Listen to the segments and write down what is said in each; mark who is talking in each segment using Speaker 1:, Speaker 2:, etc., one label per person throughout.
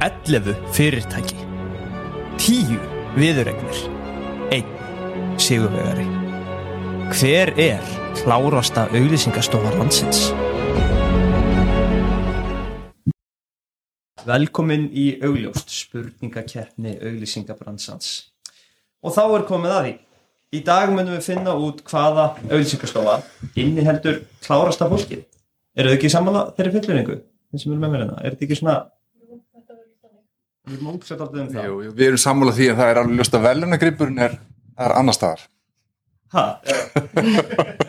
Speaker 1: 11 fyrirtæki. 10 viðuregnir 1 sigurvegari. Hver er klárasta auglýsingastofa landsins? Velkomin í augljóst spurningakeppni auglýsingabransans og þá er komið að því. Í dag munum við finna út hvaða auglýsingastofa inniheldur klárasta fólkið. Eru þau ekki sammála þeirri fylluringu? Þeir sem eru með mér hérna, er þetta ekki svona Við erum ógsett alltaf um það
Speaker 2: Jú, jú, við erum sammála því að það er alveg ljóst að velunagripurinn er, er annar staðar.
Speaker 1: Ha?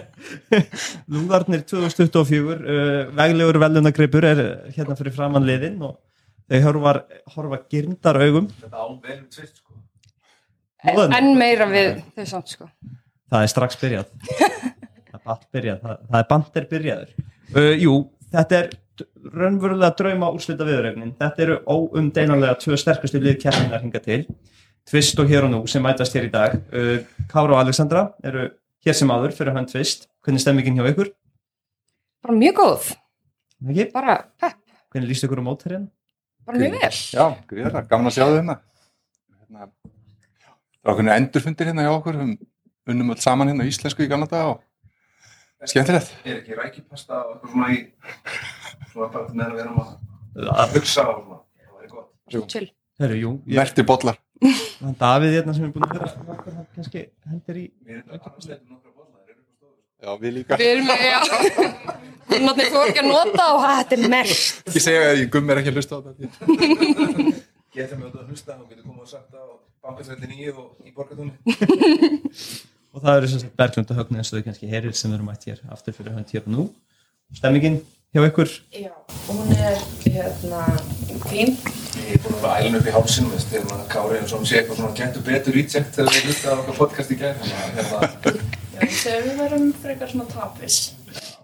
Speaker 1: Lúðarnir 2024 uh, veglegur velunagreipur er hérna fyrir framann liðin og þau horfa, horfa girndar augum
Speaker 2: Þetta ávelum tvist, sko.
Speaker 1: Móðan.
Speaker 3: enn meira við þau samt sko
Speaker 1: það er strax byrjað það er band byrjað það, það er bandir byrjaður uh, jú, þetta er raunverulega drauma úrslita viðregnin þetta eru óumdeinanlega tvö sterkustu lið keppninar hinga til Tvist og hér og nú sem mætast hér í dag uh, Kára og Alexandra eru hér sem áður fyrir hann Tvist hvernig er stemmingin hjá ykkur?
Speaker 3: bara mjög góð,
Speaker 1: Ekki?
Speaker 3: bara pepp,
Speaker 1: hvernig líst ykkur á mótherinn?
Speaker 3: bara mjög vel
Speaker 2: Já, gríðarlega, gaman að sjá þau hérna. hérna. Það var okkur endurfundir hérna hjá okkur, um, unnum öll saman hérna íslensku í gamla dag og skemmtilegt.
Speaker 4: er ekki rækipasta og eitthvað svona í svona bara meðan við erum að
Speaker 1: Að-
Speaker 4: hugsa og svona, það væri gott.
Speaker 3: Chill,
Speaker 1: ég,
Speaker 2: Merti bollar.
Speaker 1: hann Davíð hérna sem er búin að vera hann kannski hendur í
Speaker 4: stóður
Speaker 2: Já, við líka.
Speaker 3: við erum með já, kunnarnir þú ekki að nota og þetta er mest
Speaker 2: Ekki segja að ég gummi er ekki að hlusta á þetta.
Speaker 4: Getum við að hlusta og getum komið og sagt á bankasrætti nýju og í borgatúni
Speaker 1: og það eru sem sagt Berglund og Högni eins og þau kannski heyrir sem eru mætt hér aftur fyrir hönd hér og nú. Stemmingin hjá ykkur
Speaker 5: Já, hún er hérna fín.
Speaker 4: Ég er búin að vera ælun upp í hálsinn, veist, þegar maður kári eins og hún sé eitthvað svona getur betur reject þegar við hlusta á okkar podcast í að hérna,
Speaker 5: Já, ég segi að við verum frekar svona tapis.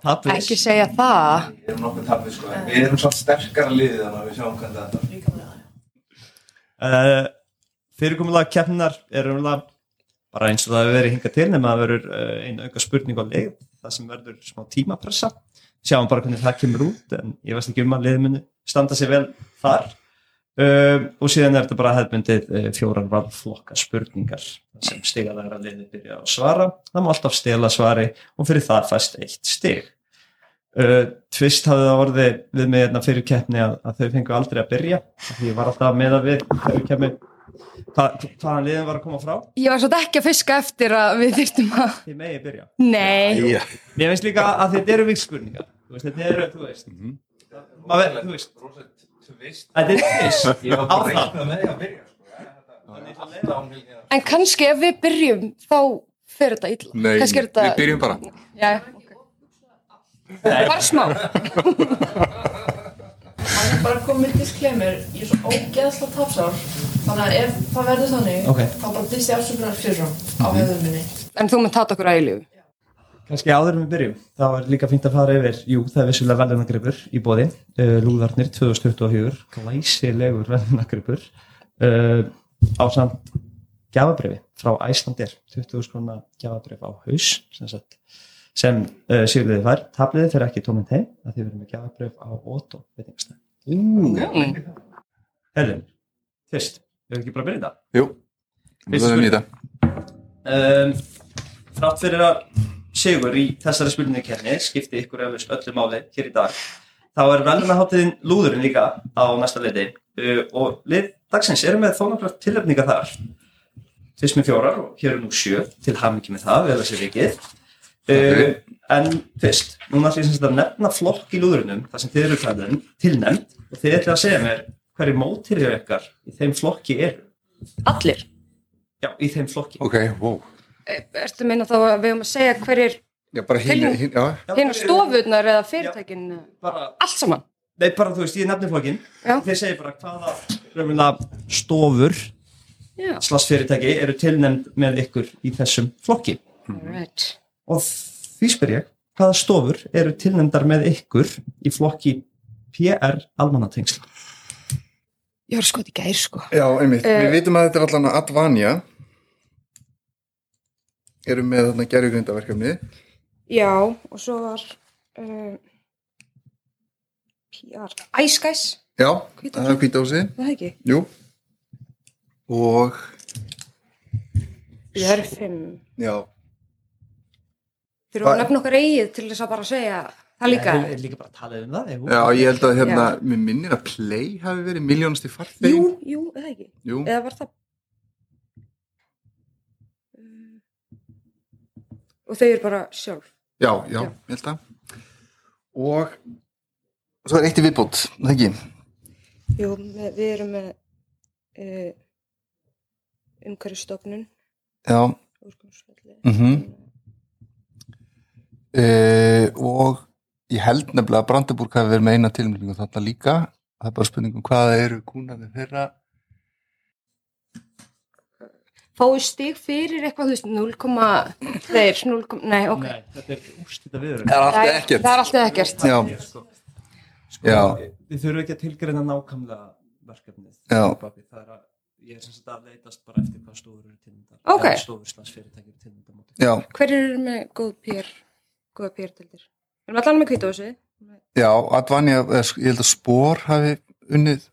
Speaker 1: Tapis.
Speaker 3: ekki segja það
Speaker 4: við erum nokkuð tapið sko, en við erum svona sterkara liðið þannig að við sjáum hvernig þetta
Speaker 5: Líkamlega.
Speaker 1: uh, fyrirkomulega keppninar er umlega bara eins og það hefur verið hingað til nema að verður uh, einu auka spurning á leið það sem verður smá tímapressa sjáum bara hvernig það kemur út en ég veist ekki um að liðið muni standa sér vel þar. Uh, og síðan er þetta bara hefðbundið uh, fjórar valflokka spurningar sem stigaðara liðið byrja að svara. Það má alltaf stela svari og fyrir það fæst eitt stig. Uh, tvist hafði það orðið við með hérna fyrir keppni að, að þau fengu aldrei að byrja af því ég var alltaf með að við við kemur hvað, hvaðan liðin var að koma frá?
Speaker 3: Ég var svolítið ekki að fiska eftir að við þyrftum að
Speaker 1: þið megi byrja.
Speaker 3: Nei,
Speaker 2: Já.
Speaker 1: mér finnst líka að þetta eru vikspurningar þú veist, þetta eru, þú veist. Maður, þú veist,
Speaker 4: Rósett tvist
Speaker 1: þetta er tvist
Speaker 4: Ég var
Speaker 1: á
Speaker 4: bara
Speaker 1: það
Speaker 4: reiknað með því að byrja sko,
Speaker 3: en kannski ef við byrjum þá fer þetta illa.
Speaker 2: Nei,
Speaker 3: kannski er þetta
Speaker 2: við byrjum bara.
Speaker 3: já, okay. bara smá.
Speaker 5: Hann er bara komið disclaimer, ég er svo ógeðsla tapsár, þannig að ef það verður þannig,
Speaker 1: Ok.
Speaker 5: þá bara disti afsökunar fyrir á höfðum minni.
Speaker 3: en þú mun tata okkur að eilífu
Speaker 1: kannski áður en við byrjum þá er líka fínt að fara yfir jú, það er vissulega veljunagripur í bóði uh, Lúðarnir 2024 glæsilegur veljunagripur uh, á samt gjafabrifi frá Æslandir 20 skrona gjafabrif á haus sem, sem uh, Sigurliði fær tabliði fyrir ekki tóminn heim að þið verðum með gjafabrif á Otto veitingastæð. Herðin, fyrst, við ekki bara að byrja þetta?
Speaker 2: Jú, við verðum í þetta.
Speaker 1: um, Þrátt fyrir að sigur í þessari spurningakerni skipti ykkur eflust öllu máli hér í dag. Þá er velunaháttiðin lúðurinn líka á næsta liði. Uh, og lið dagsins eru með þónafrætt tilöfninga þar. Fyrst með fjórar og hér er nú sjö til hamingi með það, við erum þessi vikið. Uh, en fyrst núna ætlum ég sem sagt að nefna flokk í lúðurinnum þar sem þið eru klæðin tilnefnd. Og þið ætlum að segja mér hverju mótirja ykkar í þeim flokki eru.
Speaker 3: Allir?
Speaker 1: Já, í þeim flokki.
Speaker 2: Ok, wow.
Speaker 3: E- ertu að minna þá að við höfum að segja hverjir
Speaker 2: Já, bara hinn,
Speaker 3: Til-
Speaker 2: hinn, já.
Speaker 1: Já,
Speaker 3: eða fyrirtækin
Speaker 1: bara
Speaker 3: allt saman
Speaker 1: Nei, bara þú veist, ég nefnir flokkin. Þeir segir bara hvaða raunverulega stofur slags fyrirtæki eru tilnefnd með ykkur í þessum flokki
Speaker 3: right
Speaker 1: og því spyr ég hvaða stofur eru tilnefndar með ykkur í flokki PR almannatengsla
Speaker 3: ég var sko í gær sko
Speaker 2: Já, einmitt.
Speaker 3: Eh.
Speaker 2: Við vitum að þetta er allan Advania. Erum með þarna gerjugrindaverkefni.
Speaker 3: já, og svo var uh, PR. Ice Guys,
Speaker 2: Já,
Speaker 3: Hvíta
Speaker 2: það er
Speaker 3: er það ekki?
Speaker 2: Jú. Og,
Speaker 3: Jörfim.
Speaker 2: já,
Speaker 3: Þurfum að nefna okkar eigið til þess að bara segja það líka.
Speaker 1: Ég er líka bara að tala um það
Speaker 2: já, ég held að hérna, mér minnir að Play hafi verið miljónasti
Speaker 3: Jú,
Speaker 2: farþegin.
Speaker 3: jú, er það ekki?
Speaker 2: Jú.
Speaker 3: Eða var það? Og þau eru bara sjálf.
Speaker 2: Já, já,
Speaker 3: Já.
Speaker 2: ég held að. Og, svo er eitt í viðbót, það ekki?
Speaker 3: Jú, við erum með uh, umhverfstofnun
Speaker 2: Já,
Speaker 3: úrgangsfelli.
Speaker 2: Mhm. Uh, og ég held nefnilega að Brandenburg hafi verið með eina tilmyndingu þarna líka það er bara spurningum hvaða eru kúnarnir þeirra
Speaker 3: Fáu stig fyrir eitthvað, þú veist, 0,2, 0, nei, ok.
Speaker 1: Nei, þetta er úrstýta viður
Speaker 2: það er alltaf
Speaker 3: er-
Speaker 2: ekkert
Speaker 3: Það er alltaf ekkert.
Speaker 2: já,
Speaker 1: sko, sko,
Speaker 2: Já.
Speaker 1: Við þurfum ekki að tilgreina nákvæmlega við. Það er að ég er sem sagt að leitast bara eftir hvað stofur eru tilmyndar
Speaker 3: Ok.
Speaker 1: eða stofur slags fyrirtæki eru tilmyndar móti
Speaker 2: já,
Speaker 3: Hver eru með góð pér, góða pér-dildir? Við erum allan með kvítahúsið.
Speaker 2: já Advanja, sk- ég held að Spor hafi unnið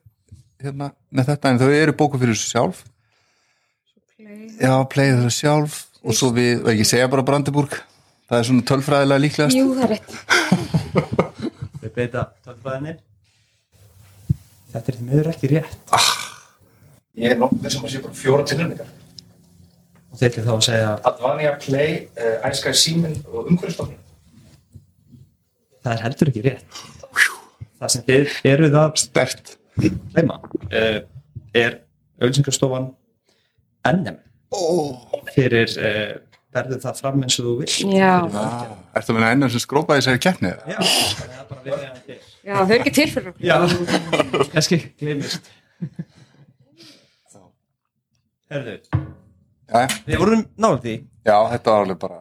Speaker 2: hérna með þetta en þau eru bóku fyrir þessu sjálf já, playið þessu sjálf og svo við, og ekki segja bara Brandenburg. Það er svona tölfræðilega líklegast.
Speaker 3: Jú, það er rétt.
Speaker 1: Við beita tölfræðinni. Þetta er því miður ekki rétt.
Speaker 4: Ég er nokkuð sem að sé bara fjóra tilnefningar.
Speaker 1: og þetta er þá að segja
Speaker 4: Advania, Play, uh, Ice Guy Seaman og Umhverfstofnun.
Speaker 1: það er heldur ekki rétt. Það sem þið eruð að
Speaker 2: stert
Speaker 1: gleyma. Uh, er auðvisingarstofan NM fyrir uh, verður það fram eins og þú vil
Speaker 3: Já.
Speaker 2: ah, Ertu að minna enn sem skrópaði sér keppni eða?
Speaker 1: Já, það er bara við meðan til
Speaker 3: Já, þau eru ekki til fyrir okkur.
Speaker 1: Já, kannski gleymist Herðu,
Speaker 2: Já,
Speaker 1: við vorum náðum því
Speaker 2: já, þetta var alveg bara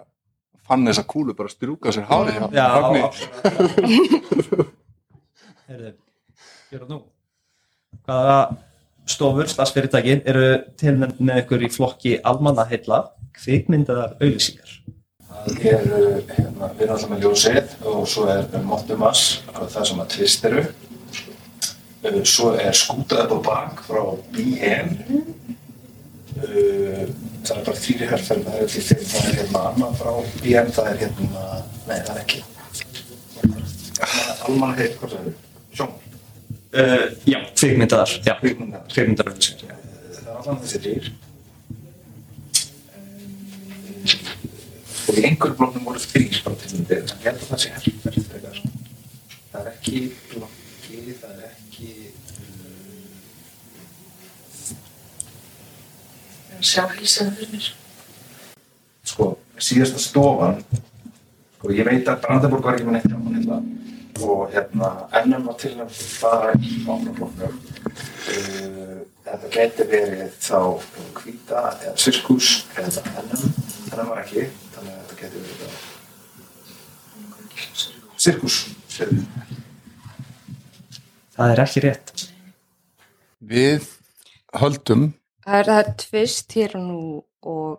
Speaker 2: fann þessa kúlu bara strjúka sér hárið hjá.
Speaker 1: Herðu, hér og nú Hvaða stofur, stafsfyrirtæki eru tilnæmt með ykkur í flokki almannaheilla kvikmyndaðar auðlýsingar
Speaker 4: Það er, hérna, við erum alltaf með ljósið og svo er Mottumas, það sem að tvist eru. Uh, Svo er Skúta upp á bak frá BM. Uh, Það er bara þrýri herrferð, það er til fimm, það er hérna annan frá BM, það er hérna, nei það er ekki. Almanna heit, hvað það er? Sjón,
Speaker 1: uh, Já, kvikmyndaðar Já,
Speaker 4: kvikmyndaðar. Það er allan þessi þrýr. Og í einhverjum bloknum voru þrýr bara til ég held að það sé herrferð frekar. Það er ekki blokki, það er ekki... Uh,
Speaker 5: Sjá hilsaðu fyrir mér.
Speaker 4: sko, síðasta stofan, sko, ég veit að Brandenburg var ekki með neitt hjá mann hérna, og hérna, ennum var til að fara í bánaflokknum. Uh, þetta geti verið þá hvita eða sirkus eða ennum, ennum var ekki, þannig að þetta geti verið þá sirkus.
Speaker 1: Það er ekki rétt
Speaker 2: Við höldum
Speaker 3: Það er, það er tvist hér og nú og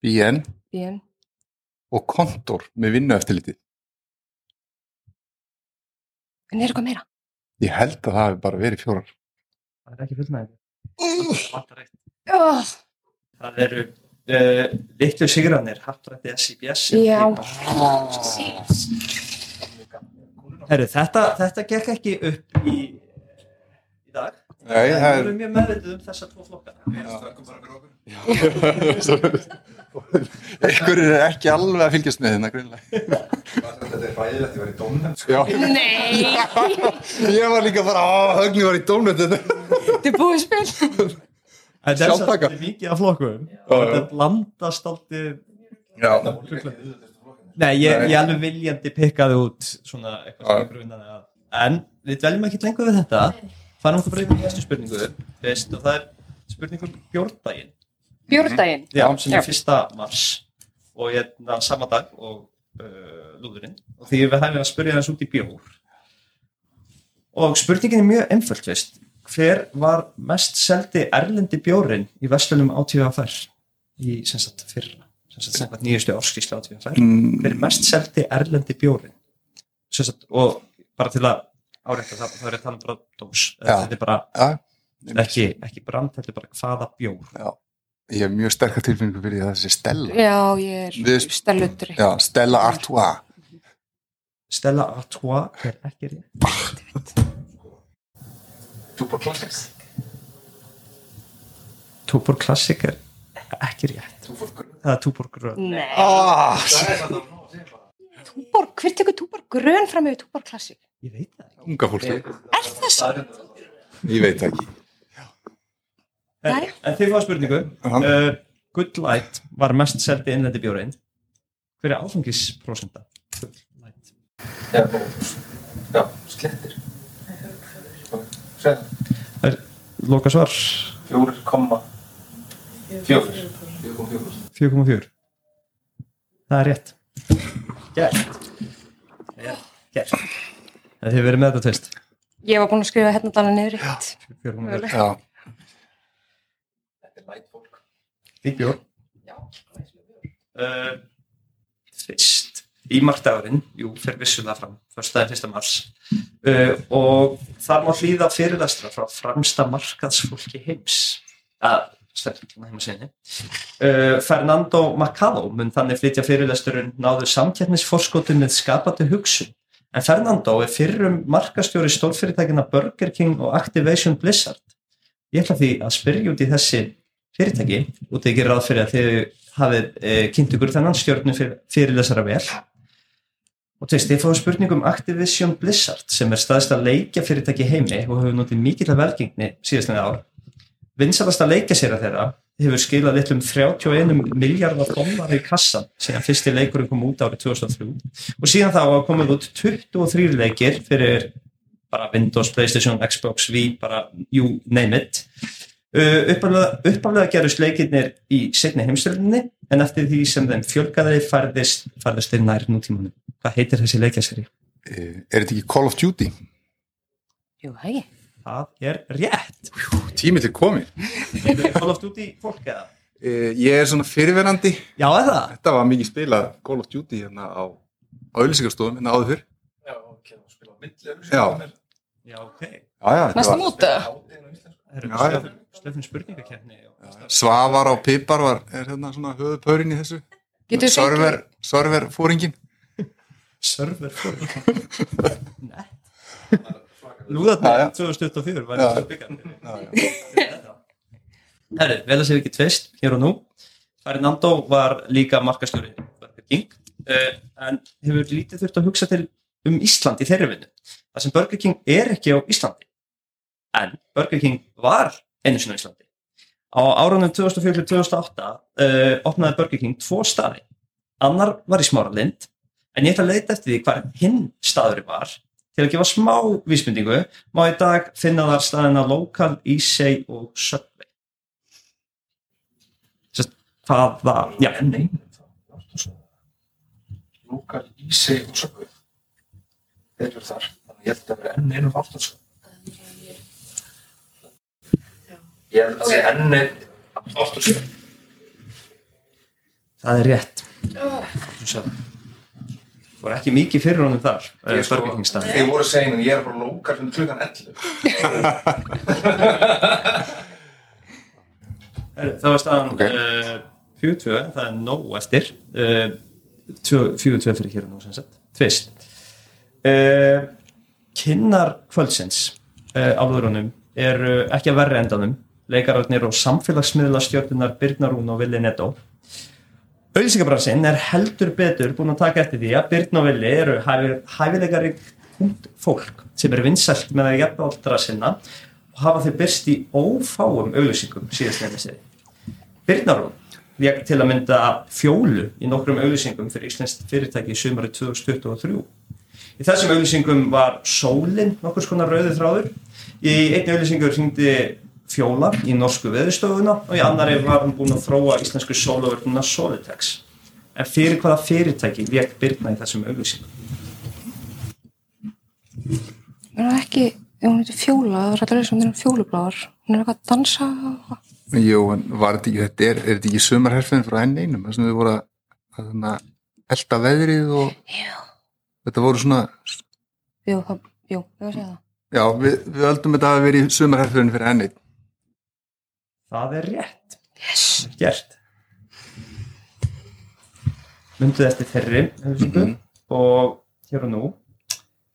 Speaker 2: BN
Speaker 3: BN.
Speaker 2: og kontor með vinnu eftirliti.
Speaker 3: En er eitthvað meira?
Speaker 2: Ég held að það hefur bara verið fjórar.
Speaker 1: Það er ekki eitt.
Speaker 3: Oh,
Speaker 1: Það eru uh, litlu sigranir Hattrætti SIBS
Speaker 3: já.
Speaker 1: Herru, þetta, þetta gekk ekki upp í, í dag.
Speaker 2: Nei,
Speaker 1: Það
Speaker 2: það
Speaker 1: eru mjög meðvitið um þessa tvo flokka
Speaker 2: Einhverjir er ekki alveg að fylgjast með hérna greinlega.
Speaker 4: Þetta er ræðilegt, ég var í dómnefnd, sko.
Speaker 3: Nei,
Speaker 2: ég var líka bara, á, högni var í dómnönd þetta.
Speaker 3: þetta er búið spil.
Speaker 1: Þetta er svolítið mikið af flokkum
Speaker 2: já.
Speaker 1: Þetta blandast aldrei Nei, ég, ég alveg viljandi pikkaði út svona eitthvað sem ég grunaði að En við dveljum ekki lengur við þetta Færum okkur bara yfir í næstu spurningu veist, og það er spurningur bjórdaginn
Speaker 3: Bjórdaginn.
Speaker 1: Já, sem er fyrsta mars og er sama dag og uh, lúðurinn. Og því við hæfum að spyrja þess út í bjór. Og spurningin er mjög einföld veist. Hver var mest seldi erlendi bjórin í vestlunum átíðafær í sem sagt fyrra sem sagt sem sagt nýjustu áskíslu átíðafær
Speaker 2: Mm.
Speaker 1: hver er mest seldi erlendi bjórin sem sagt og bara til að árétta það, það er að tala um bara dós
Speaker 2: Já.
Speaker 1: þetta er bara
Speaker 2: Já,
Speaker 1: ekki, ekki brand, þetta er bara hvaða bjór.
Speaker 2: Já. Ég hef mjög sterkar tilfinningu fyrir því að þessi Stella.
Speaker 3: Já, ég er
Speaker 2: Við-
Speaker 3: stellutur.
Speaker 2: Já, Stella Artois.
Speaker 1: Stella Artois er ekki rétt
Speaker 4: Tuborg Classics
Speaker 1: Túbor Classic er ekki rétt það er Túbor Grön
Speaker 3: Nei.
Speaker 2: Ah,
Speaker 3: Túborg, hver tekur Túborg grön fram yfir Túborg klassik?
Speaker 1: ég veit það ekki.
Speaker 3: Er það svo?
Speaker 2: Ég veit það ekki.
Speaker 1: En,
Speaker 3: Nei.
Speaker 1: en þið fáið spurningu. Uh, Good Light var mest seldi innlendi bjórin hver er áfengisprósenta? Good Light.
Speaker 4: Já, já, slettir
Speaker 1: það er loka svar.
Speaker 4: Fjórir komma Fjórir. Fjórir komma fjórir.
Speaker 1: 4,4 það er rétt. Gert. Gert. Það hefur verið með þetta tvist
Speaker 3: Ég var búin að skrifa hérna dana niður eitt.
Speaker 1: 4,4
Speaker 2: Já,
Speaker 4: Þetta er light fólk
Speaker 1: Fín bjór.
Speaker 4: Já,
Speaker 1: uh, Fyrst í margdagurinn, jú, fer vissulega fram fyrstaðin fyrsta mars. Uh, og þar má hlýða fyrirlestra frá fremsta markaðsfólki heims. Að stefnum heimasinni uh, Fernando Macado mun þannig flytja fyrirlesturinn náðu samkeppnisforskotum með skapandi hugsun. En Fernando er fyrrum markastjóri stórfyrirtækina Burger King og Activation Blizzard. Ég ætla því að spyrja út í þessi fyrirtæki og þið gerir ráð fyrir að þið hafið e, kynnt ykkur þennan stjórnum fyrir, fyrirlesara vel. Og veist, þið fáið spurningum Activision Blizzard sem er staðist að leikja fyrirtæki heimi og hefur notið mikill að velgengni síðastlega ár. Vinsalasta leikja sér að þeirra hefur skilað litlum 31 miljardar dólar í kassan síðan fyrsti leikurinn kom út árið 2003 og síðan þá hafa komið út 23 leikir fyrir bara Windows, Playstation, Xbox, Wii bara you name it uppaflega, uppaflega gerust leikirnir í setni heimstöldinni en eftir því sem þeim fjölgaði færðist, færðist þeir nær nútímanum. Hvað heitir þessi leikjaseri?
Speaker 2: Eh, er þetta ekki Call of Duty?
Speaker 3: Jú, hei.
Speaker 1: Það er rétt.
Speaker 2: Tími til
Speaker 1: er Call of Duty fólk eða?
Speaker 2: Eh, Ég er svona fyrirverandi.
Speaker 1: Já, eða?
Speaker 2: Þetta var mikið spilað Call of Duty hérna á auðlýsingarstofum hérna áður fyrr.
Speaker 4: Já, ok, þú spila á milli
Speaker 2: Já.
Speaker 1: Já, ok.
Speaker 2: Já, já, þetta
Speaker 3: Næsta móta.
Speaker 1: Það eru
Speaker 2: Já,
Speaker 1: slöfun spurningakefni. og-
Speaker 2: Svavar á Pipar var, er hérna svona höfðpörin í þessu. Server, server fóringin.
Speaker 1: Server fólk. Nei.
Speaker 2: Já.
Speaker 1: 2024 var þetta byggandi. Herri, vel að séu ekki tvist, hér og nú. Fernando var líka markastjóri Burger King, uh, en hefur lítið þurft að hugsa til um Ísland í þeirri vinnu. Það sem Burger King er ekki á Íslandi. En Burger King var einu sinni á Íslandi. Á árunum 2004-2008 uh, opnaði Burger King tvo staði. Annar var í Smáralind, en ég ætla að leita eftir því hvað hinn staður var. Til að gefa smá vísbendingu má í dag finna þar staðina Local, Easy og Subway. Sest, hvað það, já,
Speaker 4: Nei Lokal Ísei og Sökku Þeir eru þar. Þannig ég held að vera enn einu aftur Ég held að það sé enn einu aftur.
Speaker 1: Það er rétt. Það var ekki mikið fyrir honum þar eh,
Speaker 4: Ég sko,
Speaker 1: King staðinn.
Speaker 4: þið voru að segja en ég er bara lokal fyrir klukkan 11
Speaker 1: Herru, Það var staðan
Speaker 2: Ok.
Speaker 1: okay. uh, 42, það er nóg eftir. Uh, 42 fyrir hér og nú sem sagt, tvist uh, Kynnar kvöldsins uh, álverunum eru ekki að verri endanum leikararnir og samfélagsmiðla stjórnunar Birnarún og Vili Netto Auðlýsingabransinn er heldur betur búin að taka eftir því að Birn og Vili eru hæfileikari fólk sem er vinsælt með að jafna aldra sinna og hafa þau byrst í ófáum auðlýsingum síðast nefnir sér. Birnarún lék til að mynda fjólu í nokkrum auðlýsingum fyrir Íslands fyrirtæki í sumari 2023. Í þessum auðlýsingum var sólinn nokkur skona rauði þráður. Í einni auðlýsingu hringdi fjóla í norsku veðustofuna og í annari var hann búinn að þróa íslensku sólavörnuna Solitex. En fyrir hvaða fyrirtæki lék Birna í þessum auðlýsingum?
Speaker 3: Er það ekki, ef hún heitir Fjóla, það er alltaf sem hún er fjólubláðar. Hún er eitthvað að dansa.
Speaker 2: Jú, en var þetta ekki, þetta er, er þetta ekki sumarherfinn frá henni einum, þess að við voru að, elda veðrið og
Speaker 3: Já.
Speaker 2: þetta voru svona,
Speaker 3: Jú, það, jú, ég var að segja það
Speaker 2: Já, við, við öldum þetta að vera í sumarherfurinn fyrir henni
Speaker 1: Það er rétt. Yes. Gert. Munduð eftir þeirri auglýsingu og hér og nú.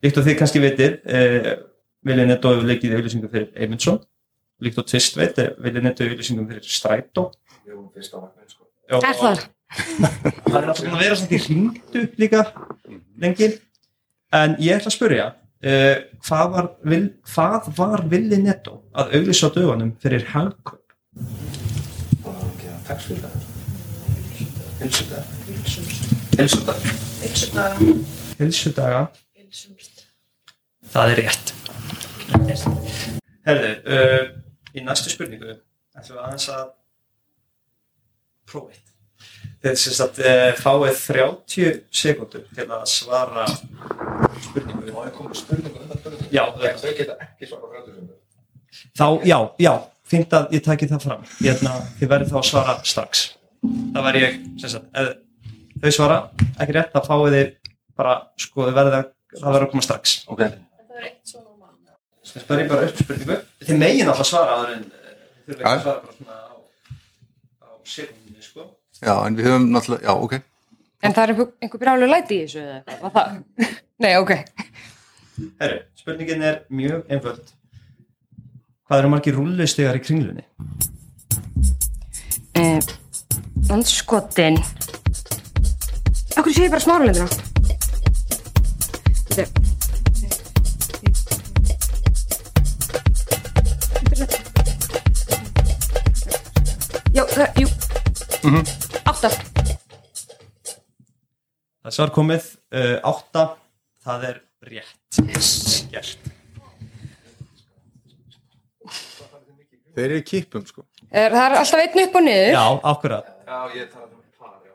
Speaker 1: Líkt og þið kannski veitir eh, Vilja Netto hefur leikið auðlýsingu fyrir Eymundsson. Líkt og Tvist veit eh, Vilja Netto auðlýsingum fyrir Strætó.
Speaker 4: Sko.
Speaker 1: Já,
Speaker 3: Er það?
Speaker 1: Það er alltaf að vera svona í hringdu líka lengi. En ég ætla að spyrja uh, hvað var, vil, var Villi Netto að auglýsa á dögunum fyrir hagkaup?
Speaker 4: Það var ekki að taxfíla. Hilsudag. Hilsudag.
Speaker 5: Heilsudaga.
Speaker 1: Hilsudaga
Speaker 5: Heilsumst.
Speaker 1: Það er rétt. Herðu, uh, í næstu spurningu ætlum við aðeins að prófa eitt. Þeir sem sagt uh, fáið 30 sekundur til að svara spurningu.
Speaker 4: Má ég koma með spurningu?
Speaker 1: Já,
Speaker 4: Þau geta ekki svara frá þessu.
Speaker 1: Þá, já, já, fínt að ég taki það fram. Hérna, þið verðið þá að svara strax. Það væri ég, sem sagt, ef þau svara ekki rétt, þá fáið þið bara, sko, þið verðið að, það verður að koma strax.
Speaker 4: Ok.
Speaker 5: Það eitt svona mann.
Speaker 1: Þið spyrir bara upp spurningu. Þið megin alltaf svara aður en eh, þið þurfum ekki að svara bara svona á, á sekundinni, sko.
Speaker 2: Já, en við höfum náttúrulega, já, ok
Speaker 3: En það er einhver, einhver brjálu læti í þessu eða eitthvað, var það? Nei, ok.
Speaker 1: Herru, spurningin er mjög einföld. Hvað eru margir rúllustegar í kringlunni?
Speaker 3: Eh, Landskotin. Akkur sé ég bara smáralendina? Þetta Já, það, jú. Átta.
Speaker 1: Það svar komið, uh, átta, það er rétt. Gert.
Speaker 2: Þeir eru í kipum, sko
Speaker 3: Er, það er alltaf einn upp og niður.
Speaker 1: Já, akkurat.
Speaker 4: Já, ég talaði um par, já.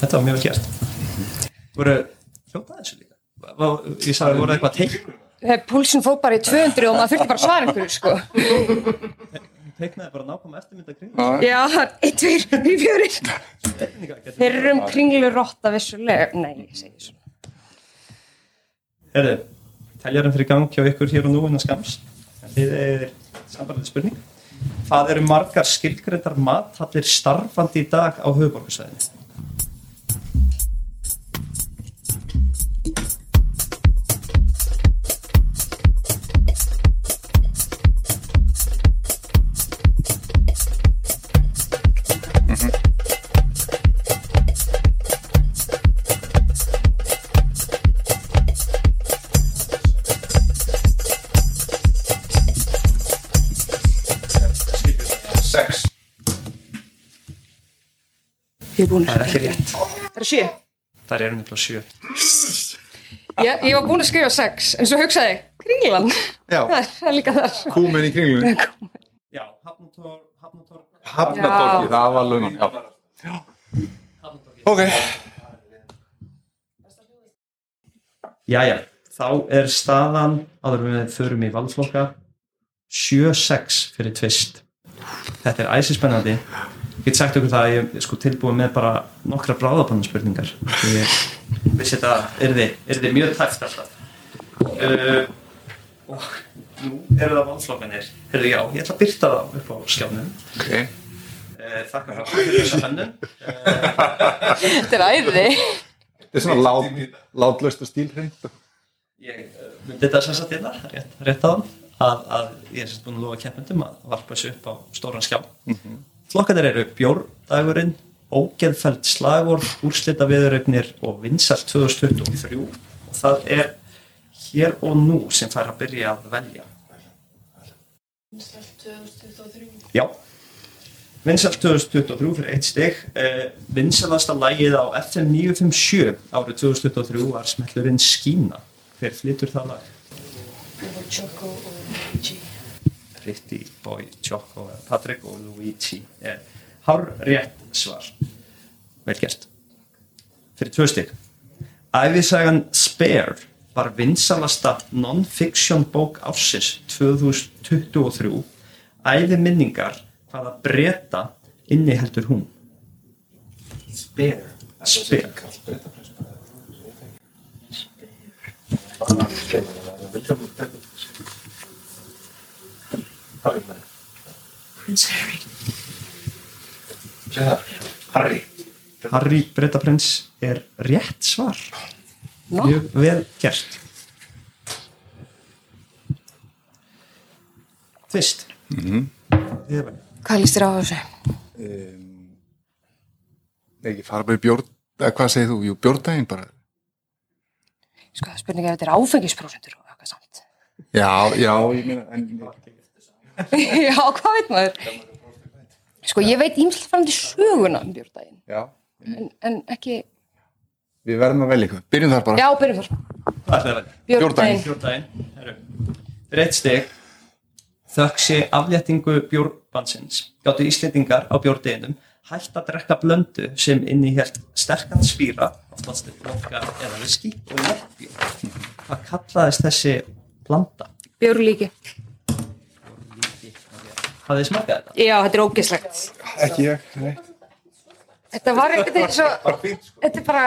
Speaker 1: Þetta var mjög vel gert. Voru hljótað þessu líka? Vá, Ég sagði, voru eitthvað teikn?
Speaker 3: Þegar púlsinn fór bara í 200 og maður þurfti bara að svara einhverju, sko.
Speaker 1: Teiknaði bara nákvæm eftirmynda kring.
Speaker 3: Já, það er 1, 2, 3, 4. Fyrrum kringlurotta vissulega. Nei, ég segi svona.
Speaker 1: Herðu, teljarinn fyrir gang hjá ykkur hér og nú innan skams. Þið er sambandið spurning. Hvað eru margar skilgreyndar mathallir starfandi í dag á höfuborgarsvæðinu?
Speaker 3: Er búin
Speaker 1: Það er ekki rétt.
Speaker 3: Það er sjö.
Speaker 1: Það eru nefnilega sjö.
Speaker 3: Ég, ég var búin að skrifa sex, en svo hugsaði ég, kringlan.
Speaker 2: Já,
Speaker 3: Það er, líka þar.
Speaker 2: kúmen í kringlunni
Speaker 1: Já, Hafnator, Hafnator,
Speaker 2: Hafnatorki, það var lungan Já, ok
Speaker 1: Jæja, þá er staðan, áður við förum í valflokka, 7-6 fyrir tvist. Þetta er æsispennandi. Ég get sagt okkur það að ég er sko tilbúið með bara nokkra bráðabannspurningar. Ég vissi þetta yrði, yrði mjög tæft alltaf. Uh, og nú eru það valflokkanir. Herðu já, ég ætla að byrta það upp á skjánum.
Speaker 2: Ok,
Speaker 1: Uh, þakka fyrir þessa hönnun.
Speaker 3: Þetta er æði.
Speaker 2: þetta er svona lát, látlaust og stílhreint
Speaker 1: Ég uh, myndi þetta sem sagt hérna, rétt, rétt á hann, að, að ég er sagt búin að lofa keppendum að varpa þessu upp á stóran skjá. Flokkanir eru Bjórdagurinn, Ógeðfæld slagor, úrslita viðurögnir og vinsalt 2023 og það er hér og nú sem fær að byrja að velja.
Speaker 5: Vinsælt 2023.
Speaker 1: Já, vinsalt 2023 fyrir eitt stygg, eh, vinsalasta lægið á FM 957 árið 2023 var smellurinn Skína. Hver flytur það lag?
Speaker 5: Choco og.
Speaker 1: Pretty Boy Choco Patrick og Luigi. Er hár rétt svar. Vel gert. Fyrir tvö stygg Æfisagan Spare var vinsalasta non-fiction bók ársins 2023 Æfi minningar hvaða breyta inniheldur hún?
Speaker 4: Spare.
Speaker 1: Spare.
Speaker 4: bara skemmt það er William Harry með
Speaker 5: Prince Harry.
Speaker 4: Sér það, Harry
Speaker 1: Harry Bretaprins er rétt svar
Speaker 3: Nó.
Speaker 1: mjög vel gert Fyrst mm -hmm.
Speaker 3: Hvað líst þér á þessu?
Speaker 2: Nei, ekki fara bara í bjórn, eða hvað segir þú? Jú, bjórdaginn bara.
Speaker 3: Sko, spurning ef þetta er áfengisprósentur og eitthvað samt.
Speaker 2: Já, já, ég meina, en
Speaker 3: Já, hvað veit maður? Sko, ég veit ímslega fram til söguna um bjórdaginn,
Speaker 2: já,
Speaker 3: en, en ekki...
Speaker 2: við verðum að velja eitthvað. Byrjum þar bara.
Speaker 3: Já, byrjum þar.
Speaker 1: Hvað er það vel?
Speaker 3: Bjórdaginn.
Speaker 1: Bjórdaginn Herru. Rétt steg þökk sé afléttingu bjórbansins gáttu Íslendingar á bjórdeginum hætt að drekka blöndu sem innihjalt sterkan spýra oftast vodka eða viski og lettbjór hvað kallaðist þessi blanda?
Speaker 3: Bjórlíki.
Speaker 1: Hafið þið smakað þetta?
Speaker 3: Já, þetta er ógislegt.
Speaker 2: Ekki ég, nei.
Speaker 3: Þetta var eitthvað eins og... Þetta er bara...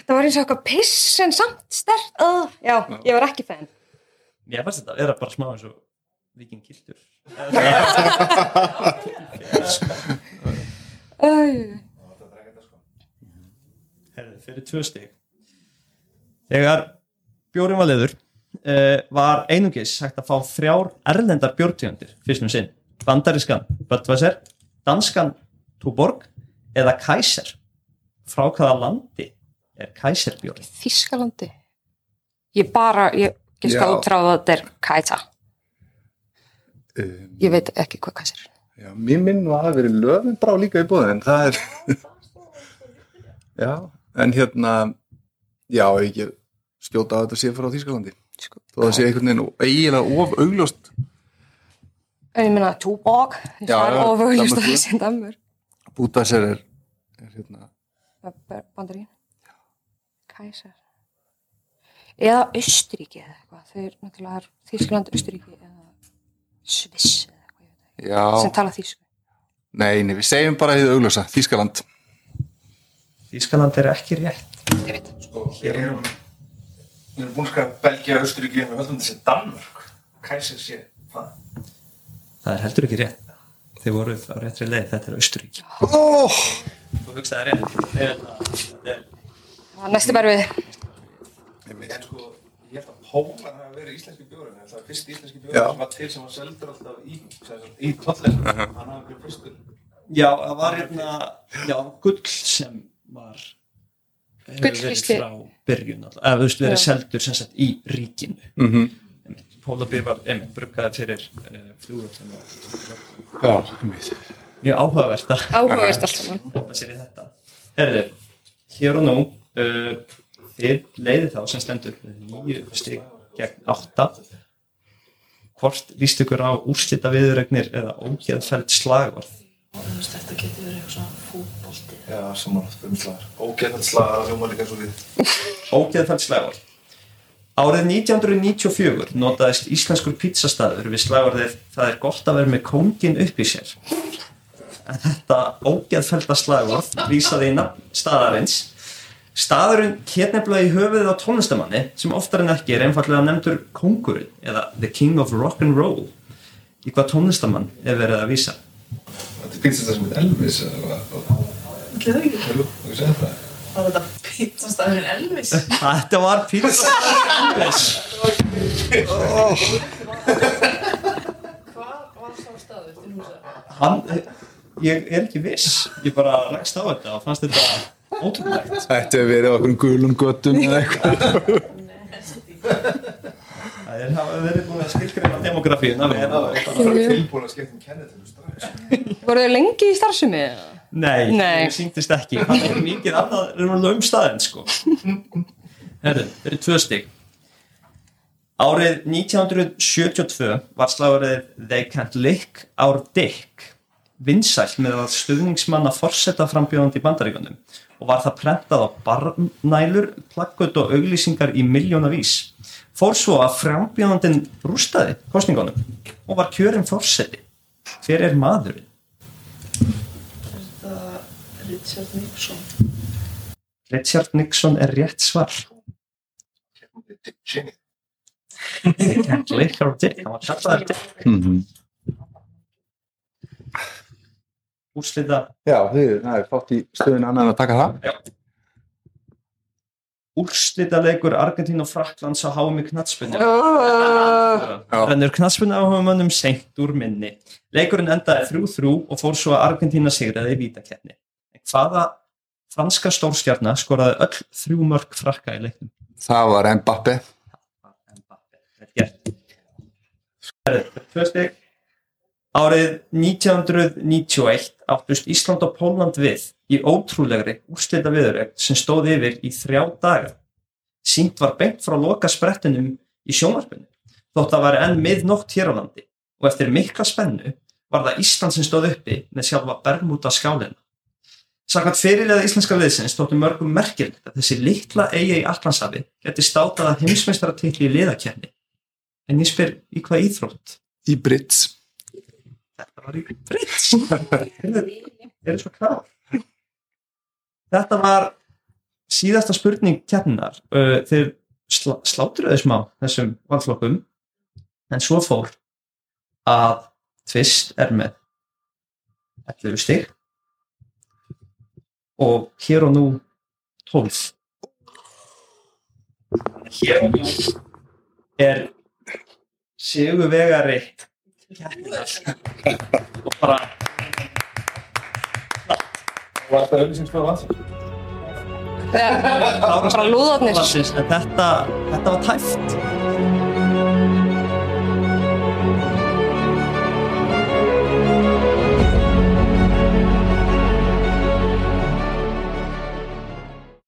Speaker 3: Þetta var eins og eitthvað piss en samt stert. Uh, já, ég var ekki fenn.
Speaker 1: Ég fannst þetta að vera bara smá eins og viking kildur
Speaker 3: Uh,
Speaker 1: Herðu, fyrir tvö stig Þegar bjórin var leður uh, var einungis hægt að fá þrjár erlendar bjórtjóndir fyrstum sinn bandarískan Budweiser danskan Tuborg eða Kaiser frá hvaða landi er Kaiser bjórin?
Speaker 3: Þískalandi. Ég bara... Ég giska
Speaker 2: Já.
Speaker 3: út frá að þetta er Kaita.
Speaker 2: Um,
Speaker 3: Ég veit ekki hvað Kaisa er.
Speaker 2: já, mér minn var að verið löfum brá líka í bóðin, en það er... já, en hérna, já, ekki skjóta á þetta sé frá Þýskalandi.
Speaker 3: Sko,
Speaker 2: Þó það sé einhvern veginn eiginlega of augljóst.
Speaker 3: En ég meina, Tuborg.
Speaker 2: Já,
Speaker 3: Það er
Speaker 2: já,
Speaker 3: ofurljúst að það sé Danmur.
Speaker 2: Bútasir er, er hérna,
Speaker 3: Bandarín. Kaisar. Eða Östuríki eða eitthvað. Þau eru náttúrulega Þískland, Östuríki eða Sviss eða eitthvað. ég
Speaker 2: já,
Speaker 3: Sem tala þísku.
Speaker 2: nei, nei, við segjum bara því augljósa, Þýskaland.
Speaker 1: Þískaland er ekki rétt
Speaker 3: Ég veit.
Speaker 4: Sko, við erum við erum búin að skrifa Belgia, Östuríki en við höldum þessi Danmörk Kæsir sé, hvað?
Speaker 1: Það er heldur ekki rétt. Þið voruð á réttri leið, þetta er Austuríki
Speaker 2: Oh!
Speaker 1: Þú hugsaði rétt.
Speaker 3: Næstu bara við.
Speaker 4: En sko, ég held að Pólar hafa verið íslenski bjórinn. En það er fyrst íslenski
Speaker 2: Já.
Speaker 4: bjórinn sem var til sem var seldur alltaf í, sem sagt, í tollinu. Hann hafa verið fyrstur.
Speaker 1: Já, það var hérna Já, gull sem var hefur verið
Speaker 3: Gullfyrsti.
Speaker 1: frá byrjun alltaf, eða þú veist verið seldur sem sagt í ríkinu.
Speaker 2: Mm -hmm.
Speaker 1: Pólabýr var einmitt bruggaði fyrir uh, flugvöldum og
Speaker 2: Já, einmitt.
Speaker 1: mjög áhugavert að
Speaker 3: Áhugavert allt saman.
Speaker 1: koma sér í þetta Herðu, hér og nú uh, þið leiði þá sem stendur nýju stig gegn átta hvort líst ykkur á úrslita viðuregnir eða
Speaker 5: Þú veist, þetta getur verið eitthvað svona fútbolti.
Speaker 4: Já, saman fyrir slagar Ógæðan slagar að hljóma líka svo við
Speaker 1: ógeðfæld slagvarð Árið 1994 notaðist íslenskur pítsastaður við slagvarðið það er gott að vera með kóngin upp í sér en þetta ógeðfælda slagvarð vísaði í nafn staðarins Staðurinn hér nefnilega í höfuðið á tónlistamanni sem oftar en ekki er einfallega nefndur kóngurinn eða The King of Rock'n'Roll í hvað tónlistamann er verið að vísa
Speaker 4: Þetta er pítsasta sem heit Elvis eða hvað
Speaker 5: það ekki?
Speaker 4: Jú, þú segir það
Speaker 5: Var þetta pizzastafinn Elvis?
Speaker 1: Þetta var pítsastaður Elvis
Speaker 5: Hvað var sá staður til húsa?
Speaker 1: Hann, ég er ekki viss ég bara rækst á þetta og fannst þetta ótrúlegt
Speaker 2: Þetta hefur verið á okkur gulum göttum eða eitthvað.
Speaker 1: Það er hafa verið búin að skilgreina demografíuna vel
Speaker 4: Það er bara tilbúin að skipta um kennitölu strax
Speaker 3: Voru þau lengi í starfsemi?
Speaker 1: Nei,
Speaker 3: Nei.
Speaker 1: það síndist ekki Það er mikið annað raunverulega um staðinn sko. Herðu, þetta er tvö stig Árið 1972 var slagurðið They can't lick our dick vinsælt með að stuðningsmanna forseta frambjóðandi í bandaríkjunum og var það prentað á barnælur, plakkut og auglýsingar í miljónavís. Fór svo að frambjóðandinn rústaði kostningunum og var kjörinn forseti. Hver er maðurinn?
Speaker 5: Er þetta Richard Nixon?
Speaker 1: Richard Nixon er rétt svar.
Speaker 4: dick
Speaker 2: mm
Speaker 1: úrslita
Speaker 2: Já, það er fátt í stöðun annan að taka það
Speaker 1: úrslita leikur Argentín og Fraklands á háum í knatspunni
Speaker 3: Uh,
Speaker 1: rennur knatspunni áhugamönnum seint úr minni. Leikurinn endaði 3-3 og fór svo að Argentína sigraði í vítakeppni. En hvaða franska stórstjarnar skoraði öll þrjú mörg frakka í leiknum?
Speaker 2: Það var Mbappe
Speaker 1: Mbappe, vel gert. Herðu, tvö stig. Árið 1991 áttust Ísland og Pólland við í ótrúlegri úrslita viðurögn sem stóð yfir í þrjá daga. Sýnt var beint frá loka sprettinum í sjónvarpinu, þótt að væri enn miðnótt hér á landi og eftir mikla spennu var það Ísland sem stóð uppi með sjálfa Bermuda skálina. Samkvæmt fyrirlega íslenska liðsins þóttu mörgum merkilegt að þessi litla eiga í Allansafi geti státað að heimsmeistaratilli í liðakerni. En ég spyr í hvað íþrótt?
Speaker 2: í Brits
Speaker 1: Brits. Er svo klár? Þetta var síðasta spurning keppninar. Uh, Þeir slá, slátruðu smá þessum valflokkum en svo fór að tvist er með 11 stig og hér og nú 12 hér og nú er sigurvegari keppninar og bara
Speaker 4: Var þetta auðvitað vann?
Speaker 3: bara
Speaker 1: þetta, þetta var tæft